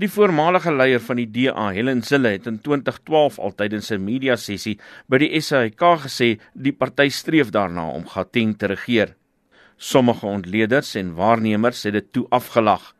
Die voormalige leier van die DA, Helen Zille, het in 2012 altydens 'n media sessie by die SAIK gesê die party streef daarna om Gauteng te regeer. Sommige ontleeders en waarnemers het dit toe afgelag.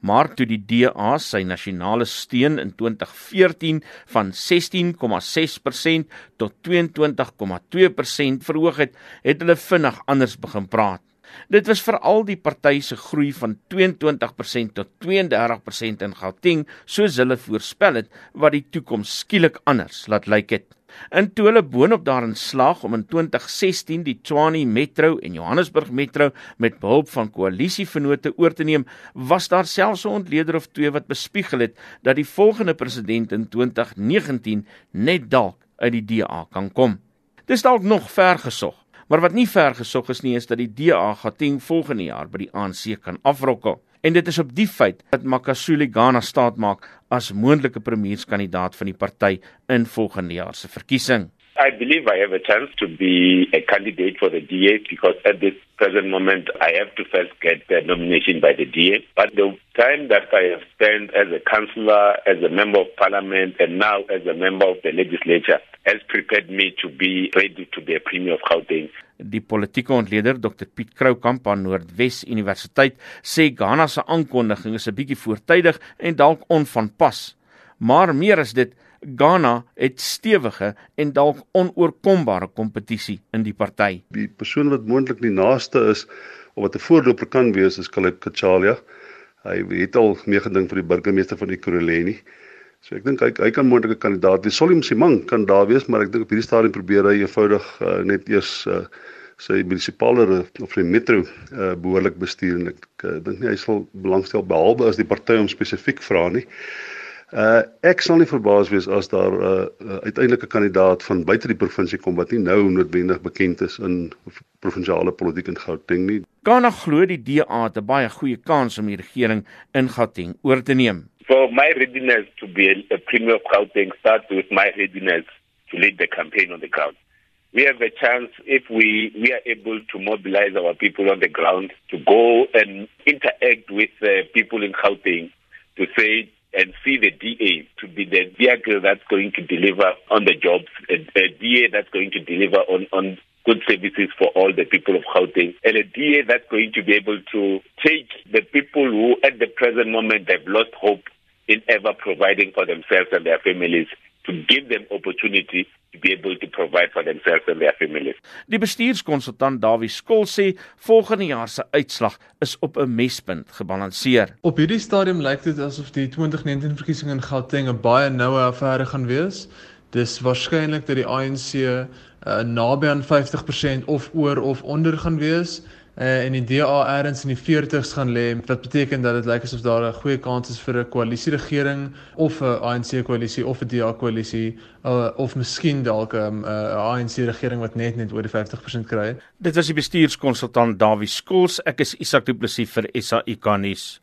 Maar toe die DA sy nasionale steun in 2014 van 16,6% tot 22,2% verhoog het, het hulle vinnig anders begin praat. Dit was veral die party se groei van 22% tot 32% in Gauteng, soos hulle voorspel het, wat die toekoms skielik anders laat lyk het. En toe hulle boonop daarin slaag om in 2016 die Tshwane Metro en Johannesburg Metro met behulp van koalisievennote oor te neem, was daar selfs 'n ontleder of twee wat bespiegel het dat die volgende president in 2019 net dalk uit die DA kan kom. Dis dalk nog ver gesog, Maar wat nie ver gesog is nie is dat die DA Gauteng volgende jaar by die ANC kan afrokkel. En dit is op die feit dat Makasuli Ghana staat maak as moontlike premierskandidaat van die party in volgende jaar se verkiesing. I believe I have a chance to be a candidate for the DA because at this present moment I have to first get the nomination by the DA. But the time that I have spent as a councillor, as a member of parliament, and now as a member of the legislature has prepared me to be ready to be a premier of Gauteng. Die politieke ontleder Dr Piet Kroukamp aan Noordwes Universiteit sê Ghana se aankondiging is 'n bietjie voortydig en dalk onvanpas. Maar meer as dit Ghana het stewige en dalk onoorkombare kompetisie in die party. Die persoon wat moontlik die naaste is of wat 'n voorloper kan wees is Kalip Kachalia. Hy het al meegeding vir die burgemeester van die Kuruleni. So ek dink hy hy kan moontlik 'n kandidaat wees. Solim Simang kan daar wees, maar ek dink op hierdie stadium probeer hy eenvoudig uh, net eers uh, sy munisipale of sy metro uh, behoorlik bestuur en ek uh, dink nie hy sal belangstel behalwe as die party hom spesifiek vra nie. Uh ek sal nie verbaas wees as daar 'n uh, uh, uiteindelike kandidaat van buite die provinsie kom wat nie nou noodwendig bekend is in provinsiale politiek in Gauteng nie. Ghana glo die DA het 'n baie goeie kans om die regering in Gauteng oor te neem. For my readiness to be a premier of Gauteng starts with my readiness to lead the campaign on the ground. We have a chance if we we are able to mobilize our people on the ground to go and interact with uh, people in Gauteng to say and see the DA to be the vehicle that's going to deliver on the jobs, a, DA that's going to deliver on, on good services for all the people of Gauteng, and a DA that's going to be able to take the people who at the present moment have lost hope in ever providing for themselves and their families to give them opportunity to be able to provide for themselves and their families. Die bestuurskonsultant Dawie Skol sê volgende jaar se uitslag is op 'n mespunt gebalanseer. Op hierdie stadium lyk dit asof die 2019 verkiesing in Gauteng 'n baie noue affære gaan wees. Dis waarskynlik dat die ANC uh, naby aan 50% of oor of onder gaan wees uh, en die DA ergens in die 40s gaan lê wat beteken dat dit lyk asof daar 'n goeie kans is vir 'n koalisieregering of 'n ANC koalisie of 'n DA koalisie uh, of miskien dalk 'n um, uh, ANC regering wat net net oor die 50% kry. Dit was die bestuurskonsultant Dawie Skols. Ek is Isak Du Plessis vir SAIK nuus.